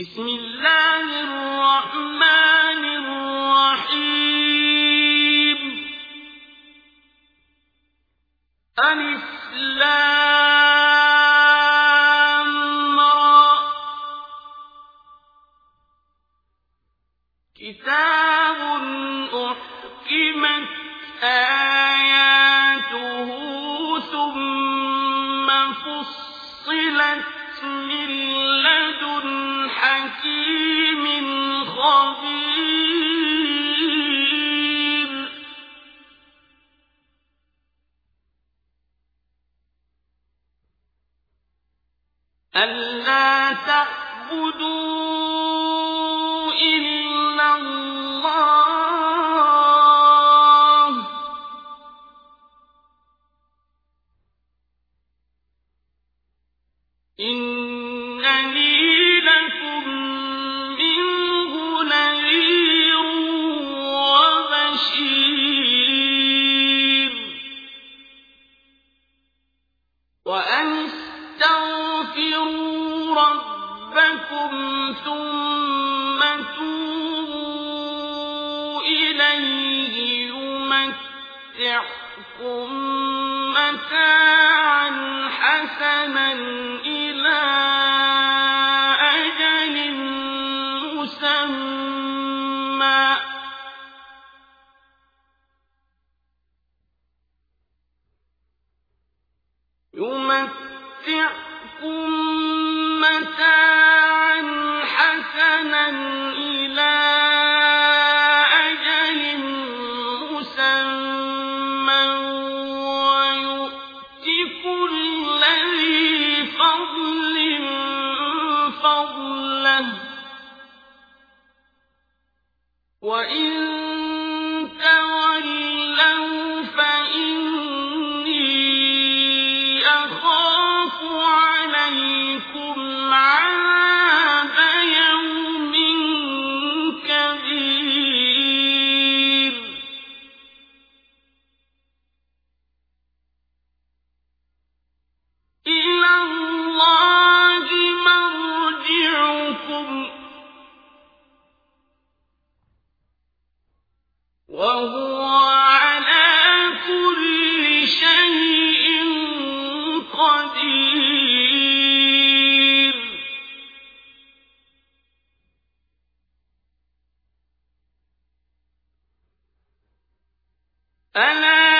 بسم الله الرحمن ألا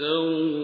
رَبِّهِمْ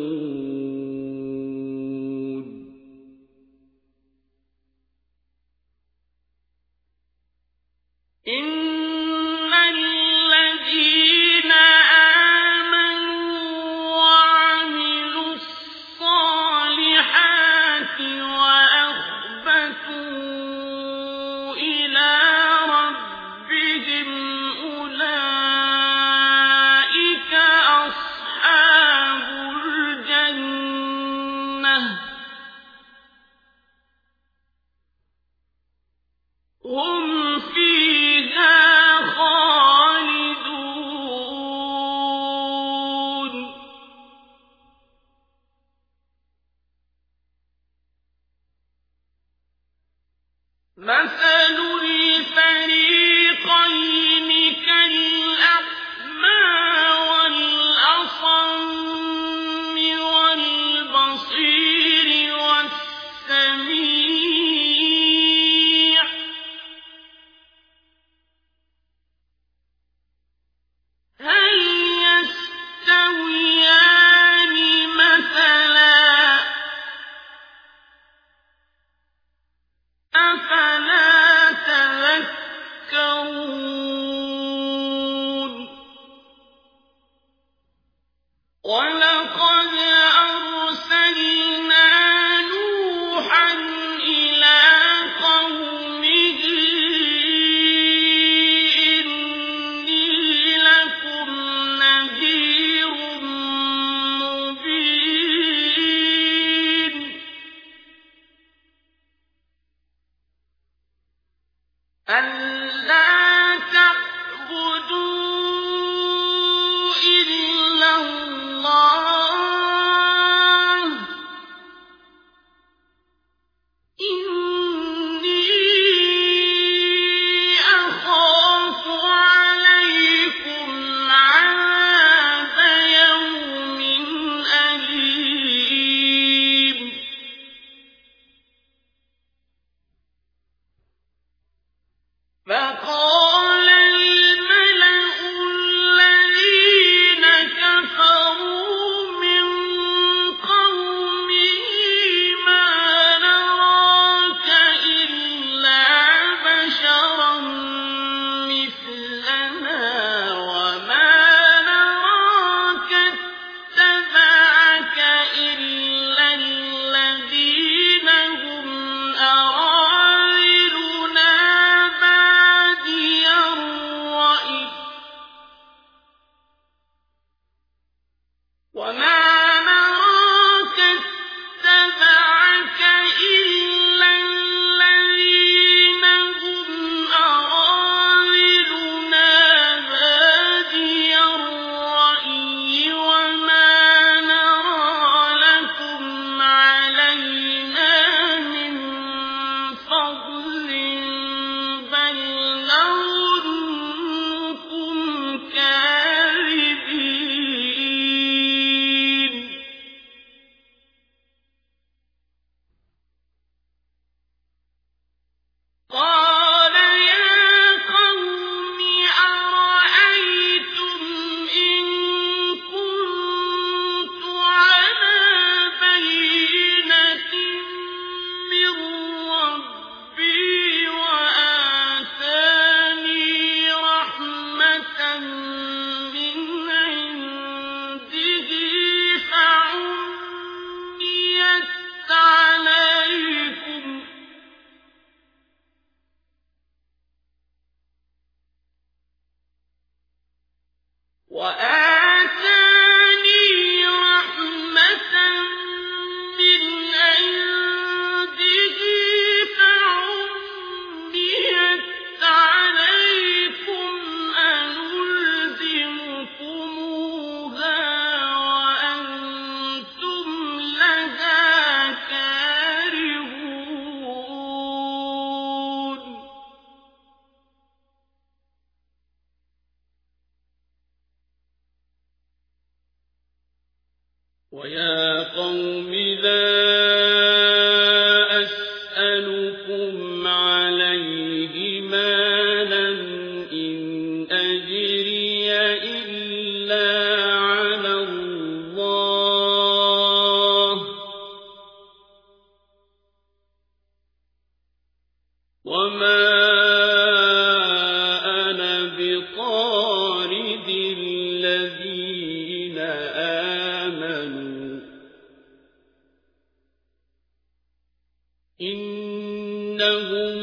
لهم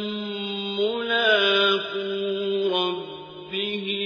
ملاقو ربهم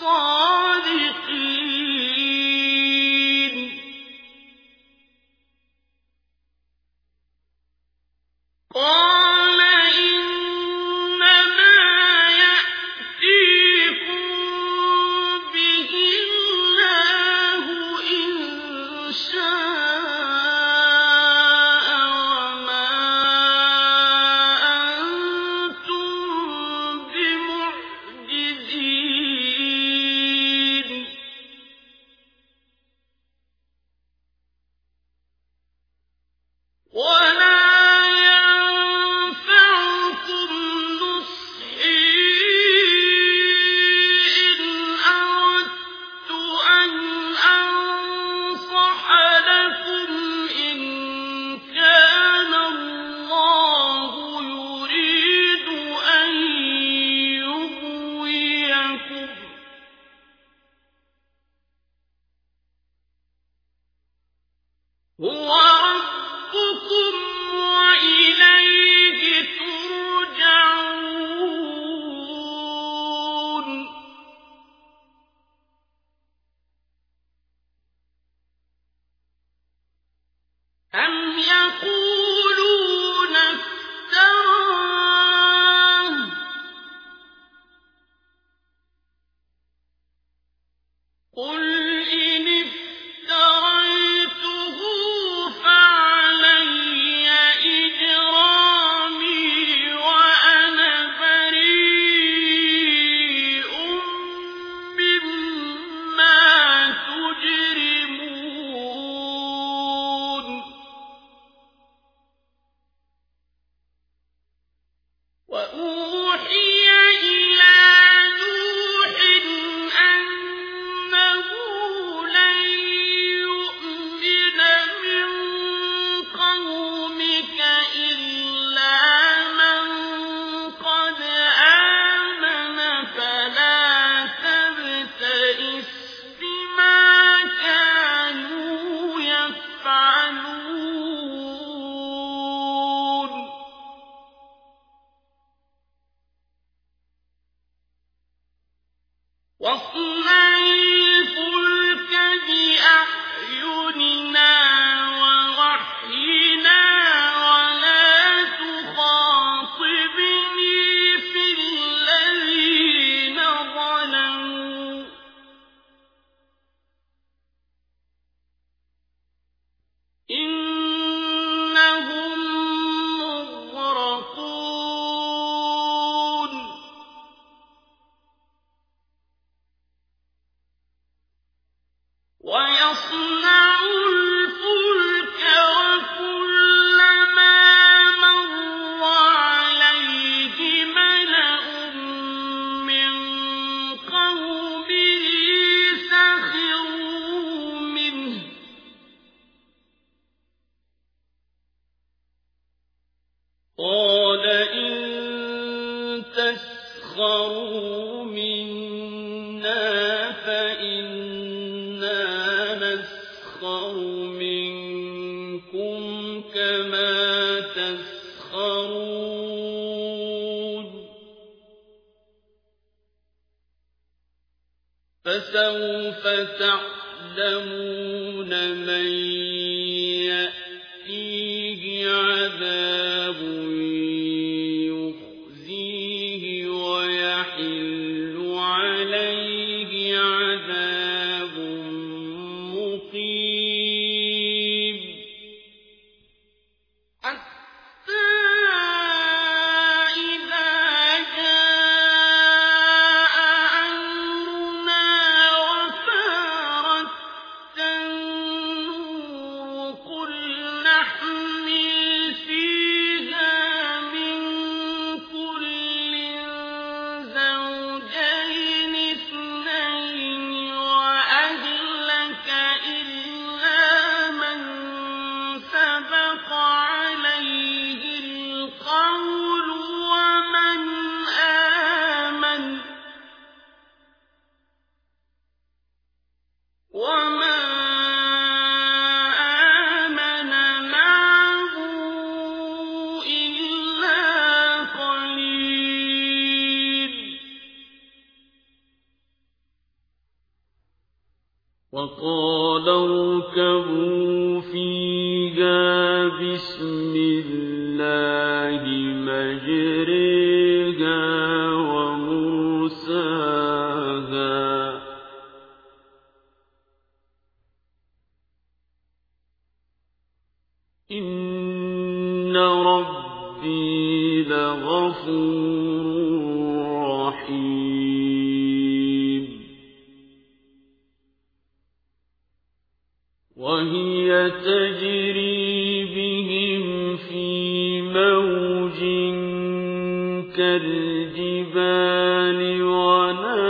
الصالحين وهي تجري بهم في موج كالجبال ونادى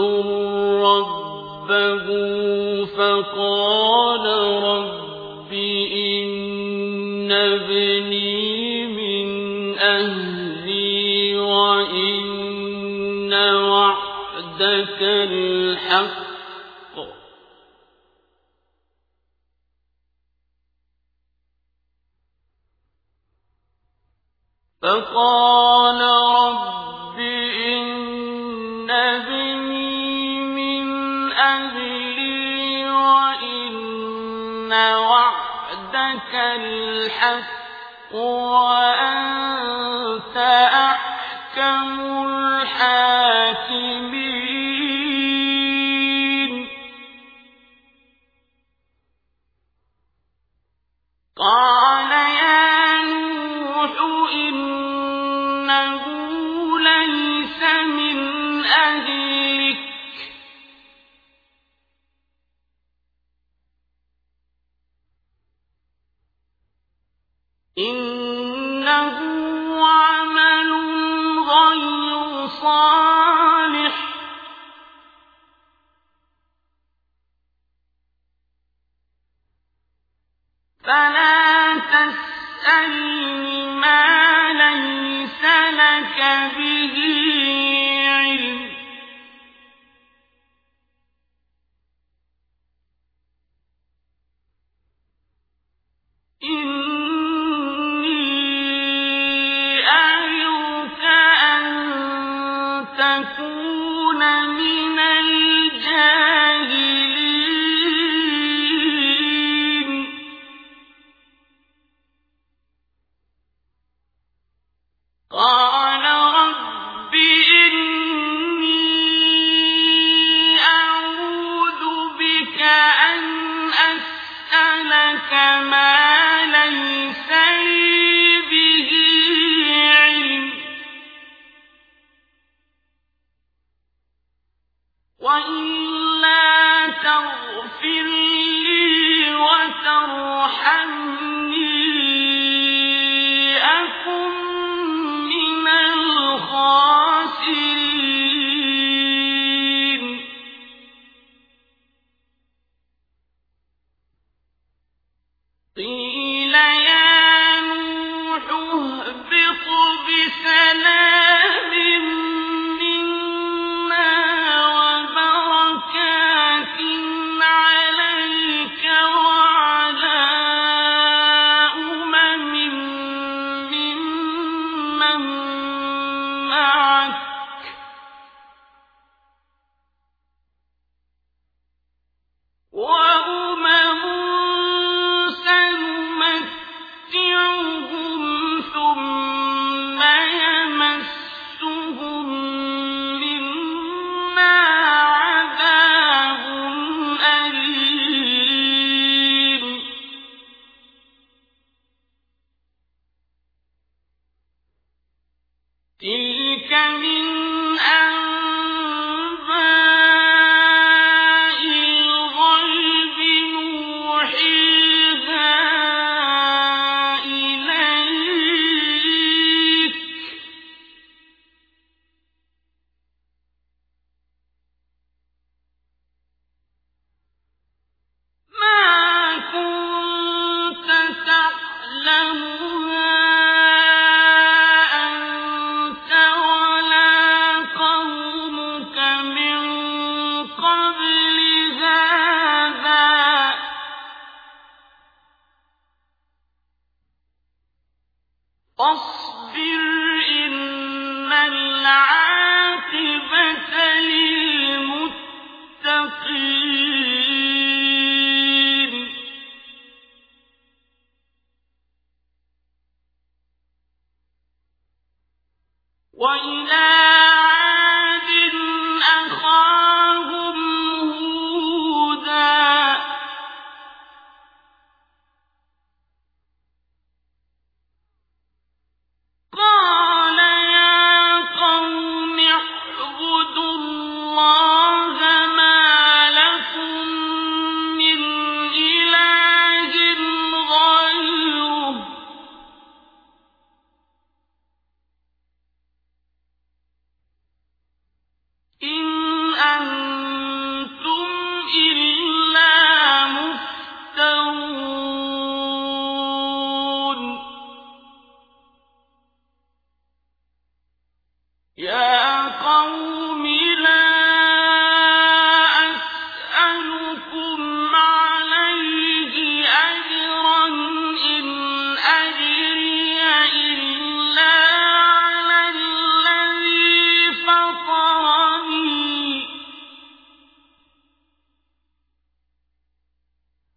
يُعَذِّبُ رَبَّهُ فَقَالَ رَبِّ إِنَّ ابْنِي مِنْ أَهْلِي وَإِنَّ وَعْدَكَ الْحَقُّ. فَقَالَ تُمِنْ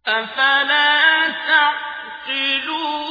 أفلا تعقلون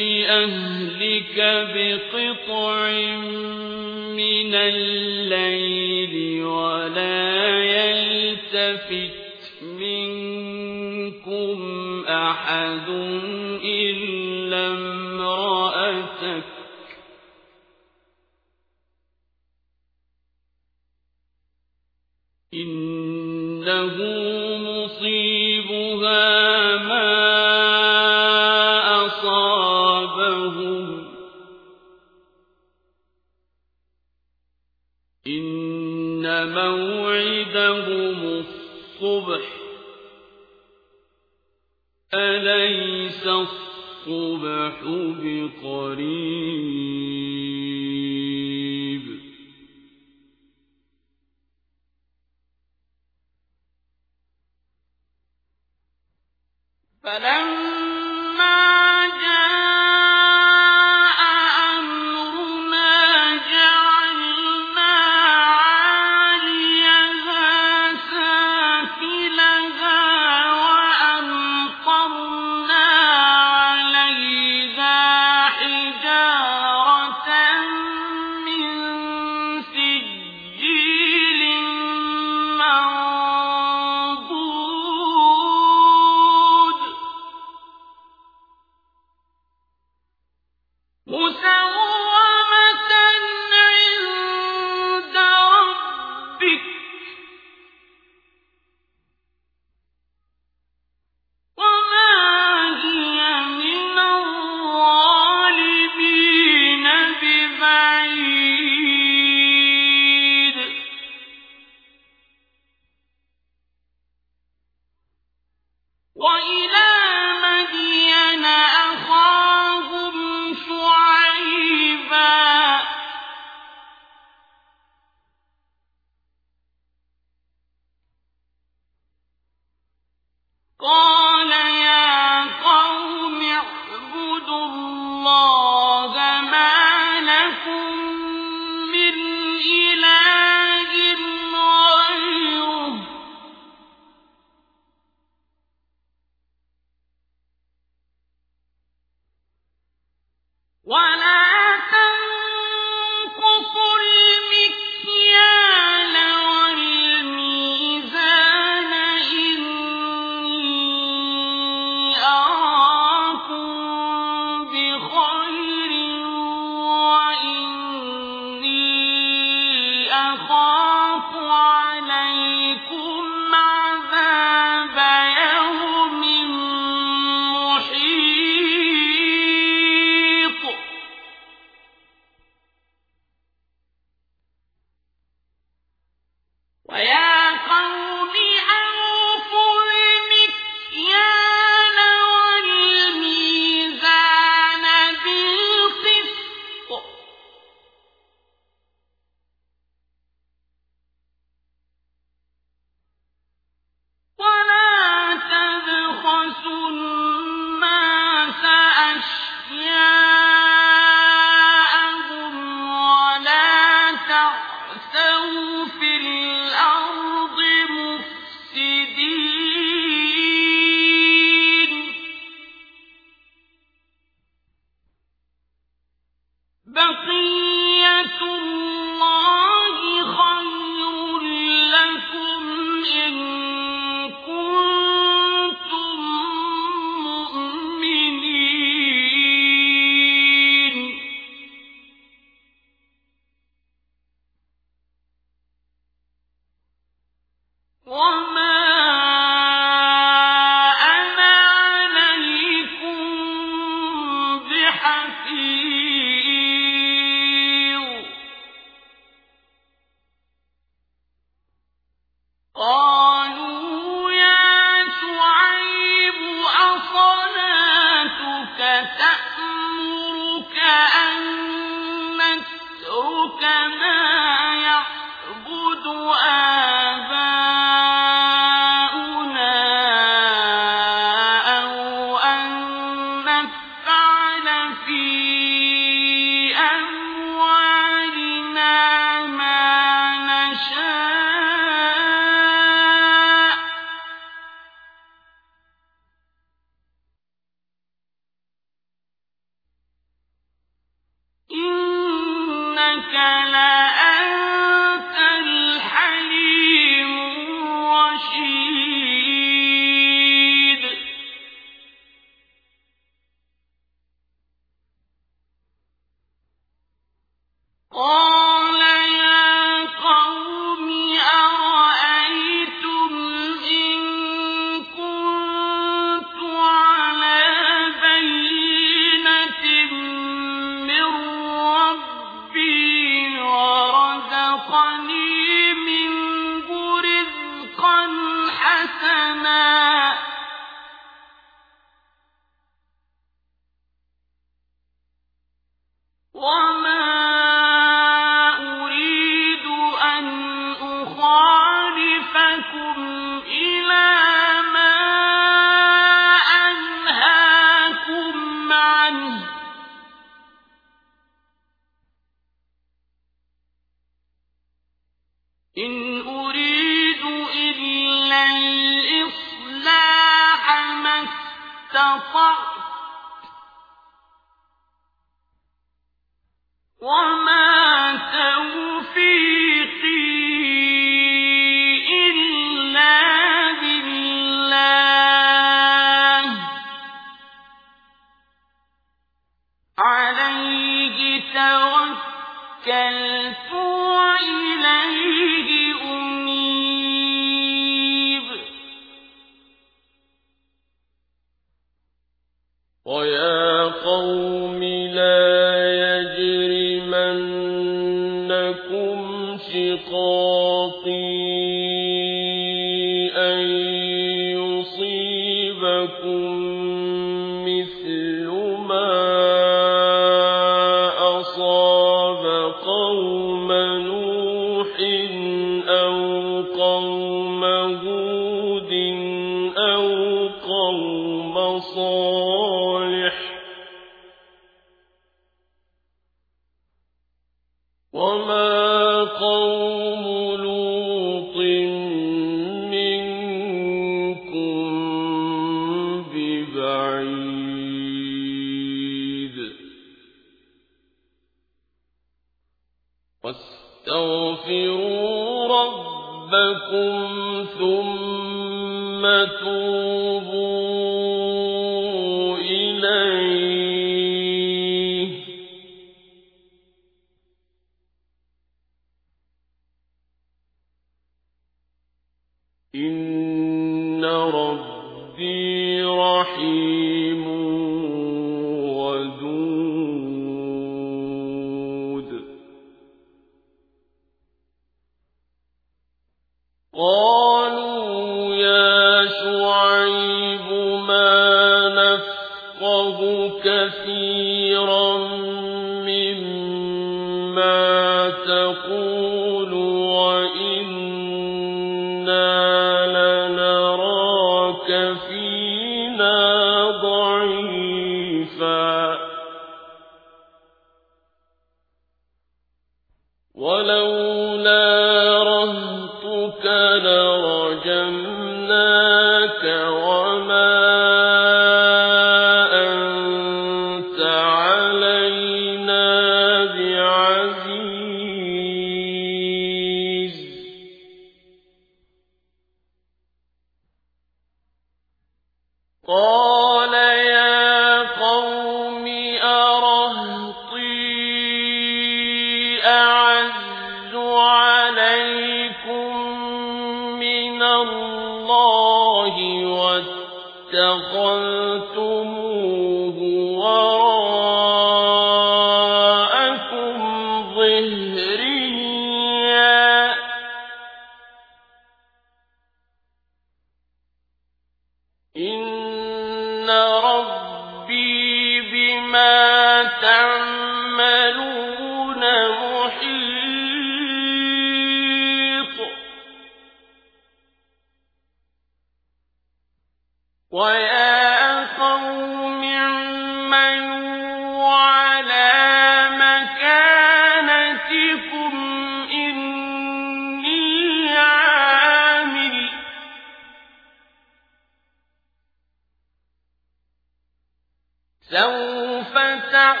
تَعْلَمُونَ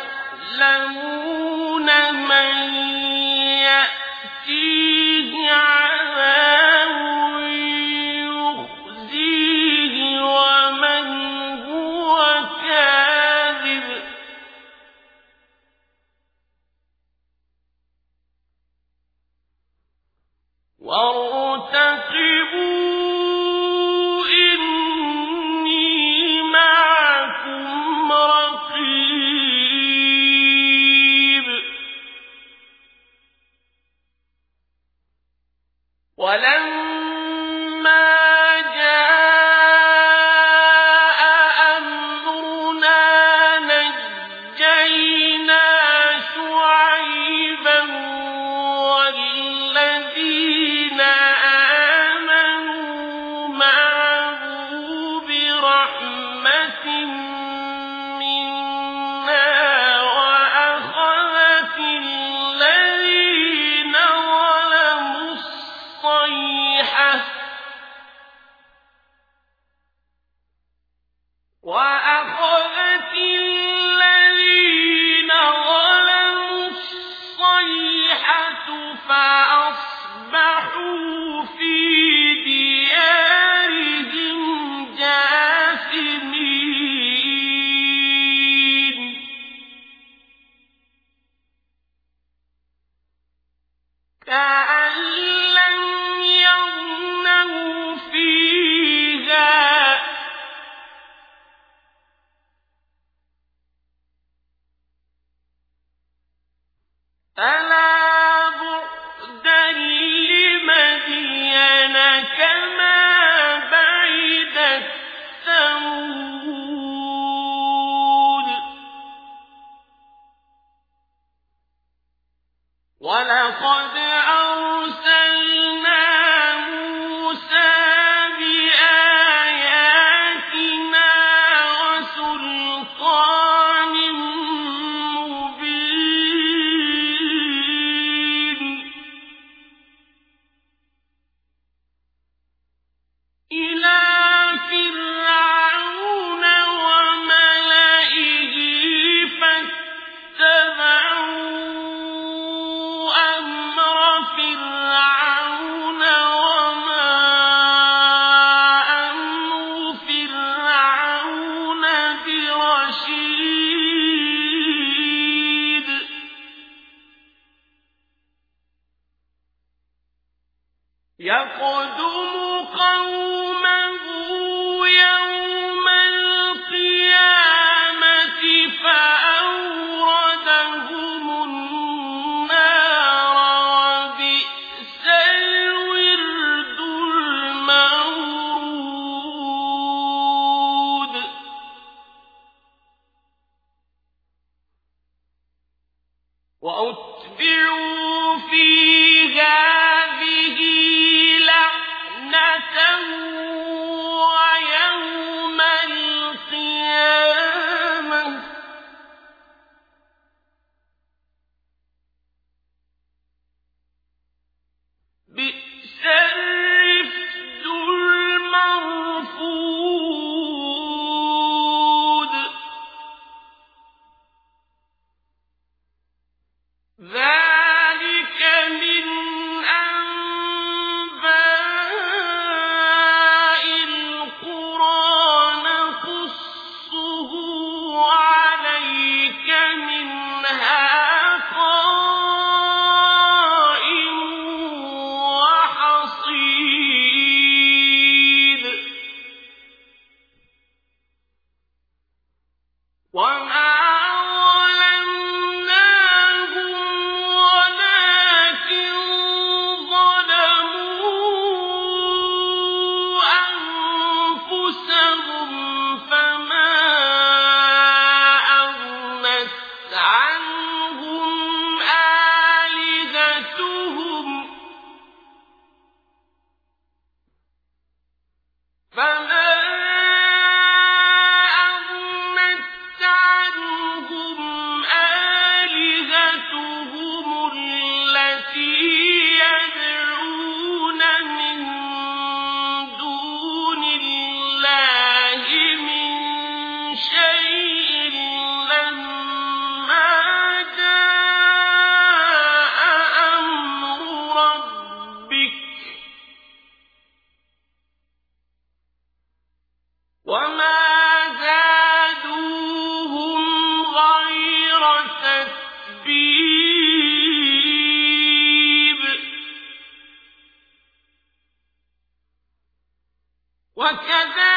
وكذلك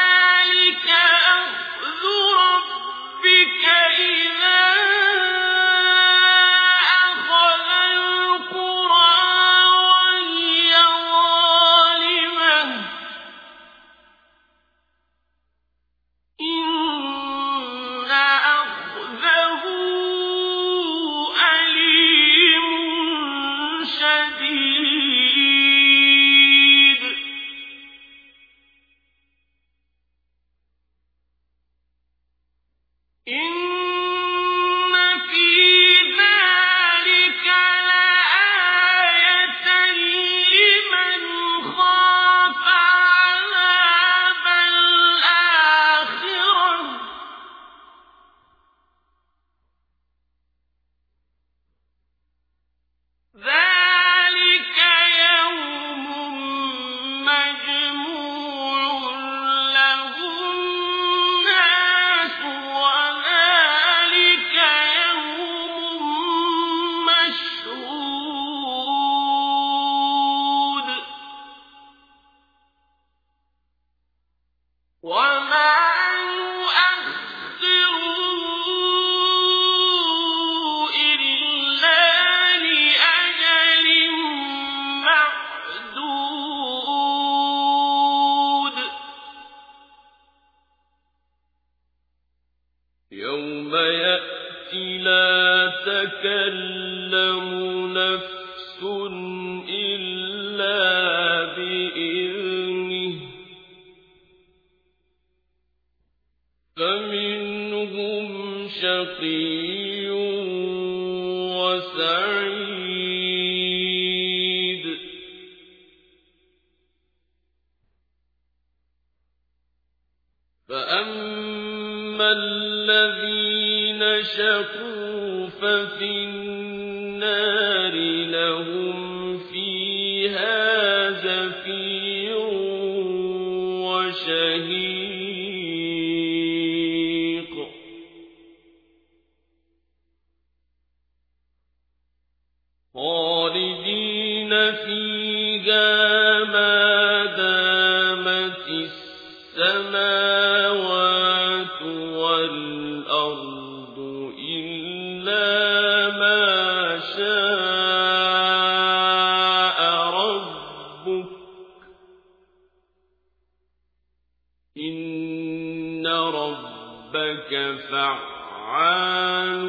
ربك فعال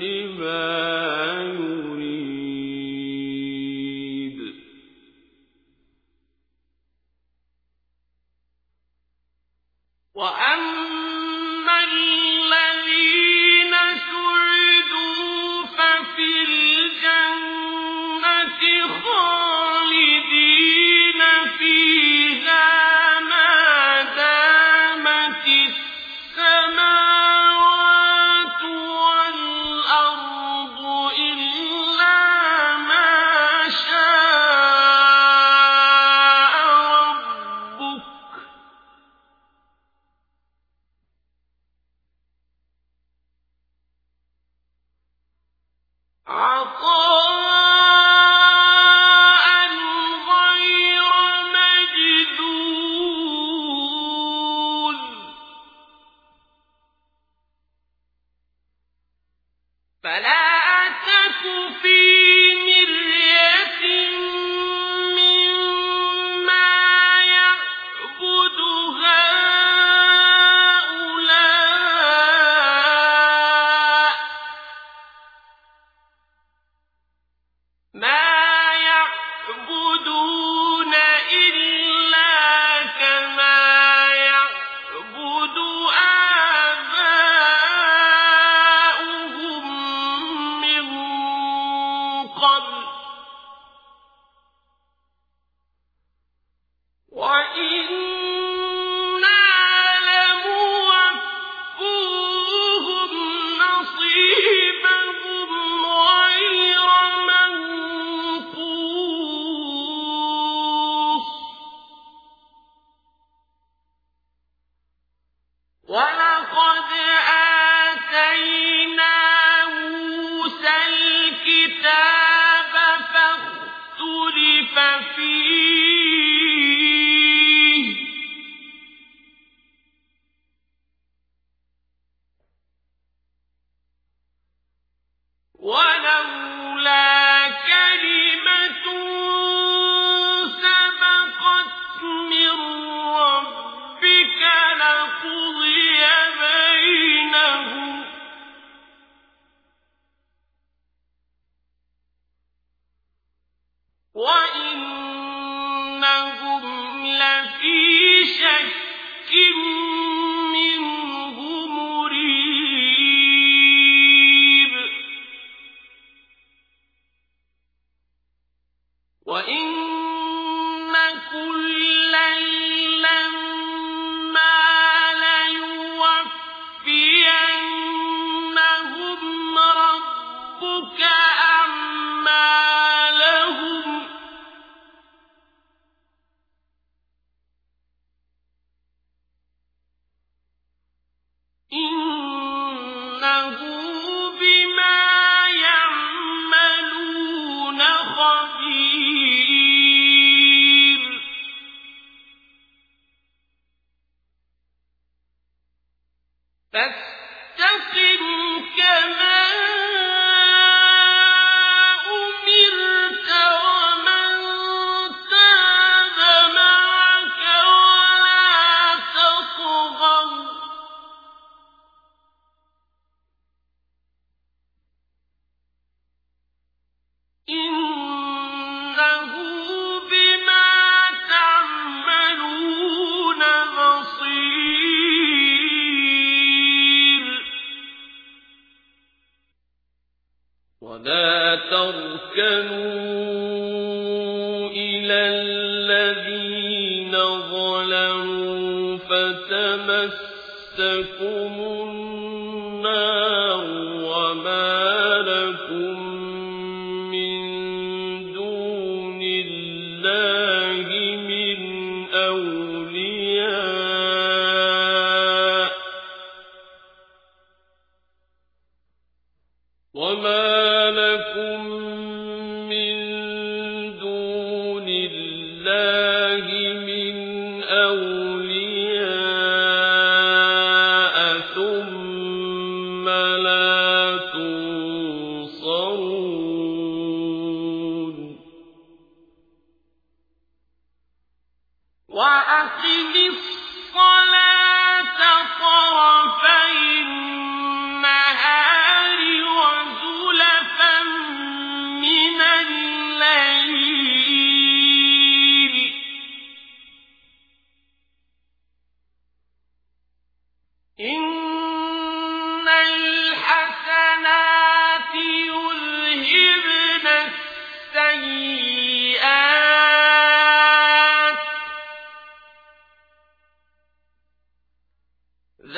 لما لفي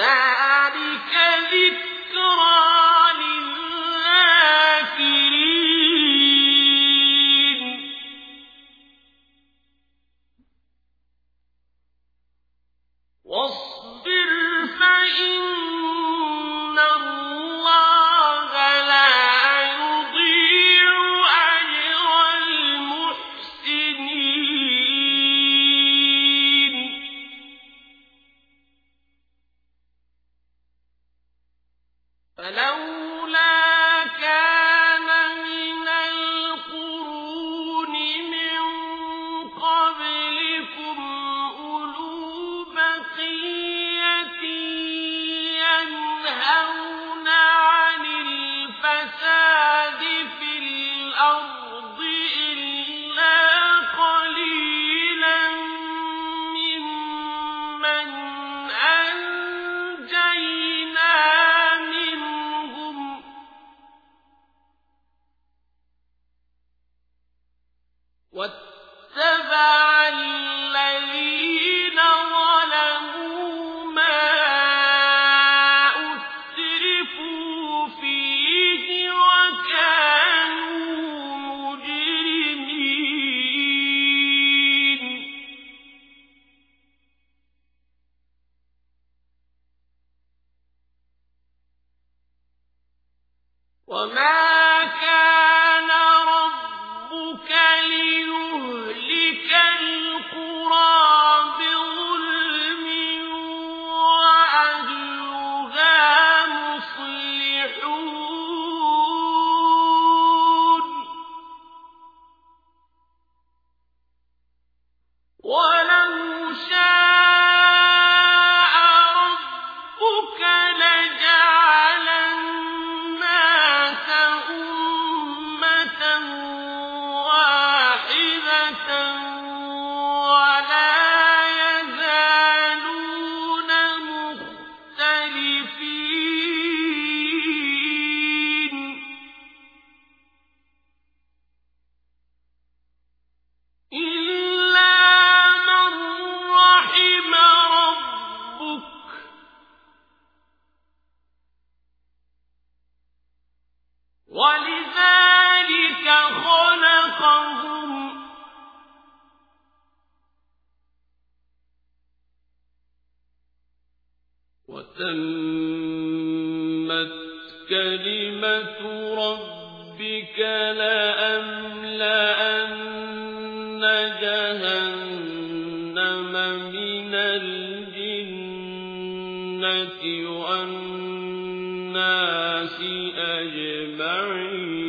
ذلك وتمت كلمة ربك لأملأن جهنم من الجنة والناس أجمعين.